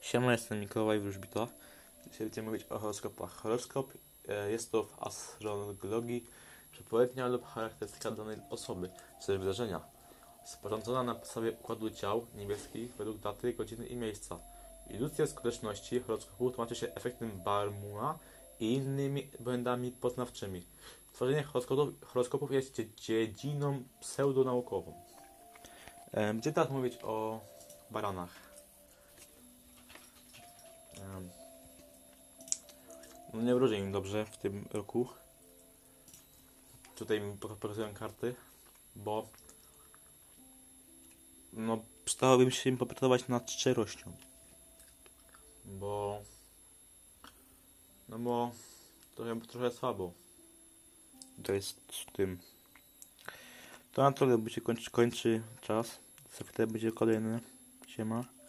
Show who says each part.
Speaker 1: Siema, jestem Mikołaj Wróżbito. Dzisiaj będziemy mówić o horoskopach. Horoskop e, jest to w astrologii przepowiednia lub charakterystyka danej osoby czy wydarzenia. Sporządzona na podstawie układu ciał niebieskich według daty, godziny i miejsca. Iluzja skuteczności horoskopu tłumaczy się efektem Barmuna i innymi błędami poznawczymi. Tworzenie horoskopów, horoskopów jest dzie- dziedziną pseudonaukową. E, Będziemy teraz mówić o baranach. No nie wróży im dobrze w tym roku. Tutaj mi pok- pokazują karty, bo no przydałoby się im popracować nad szczerością. Bo no bo trochę, trochę słabo. To jest z tym. To na tyle, bo się kończy, kończy czas. Za będzie kolejny. Siema.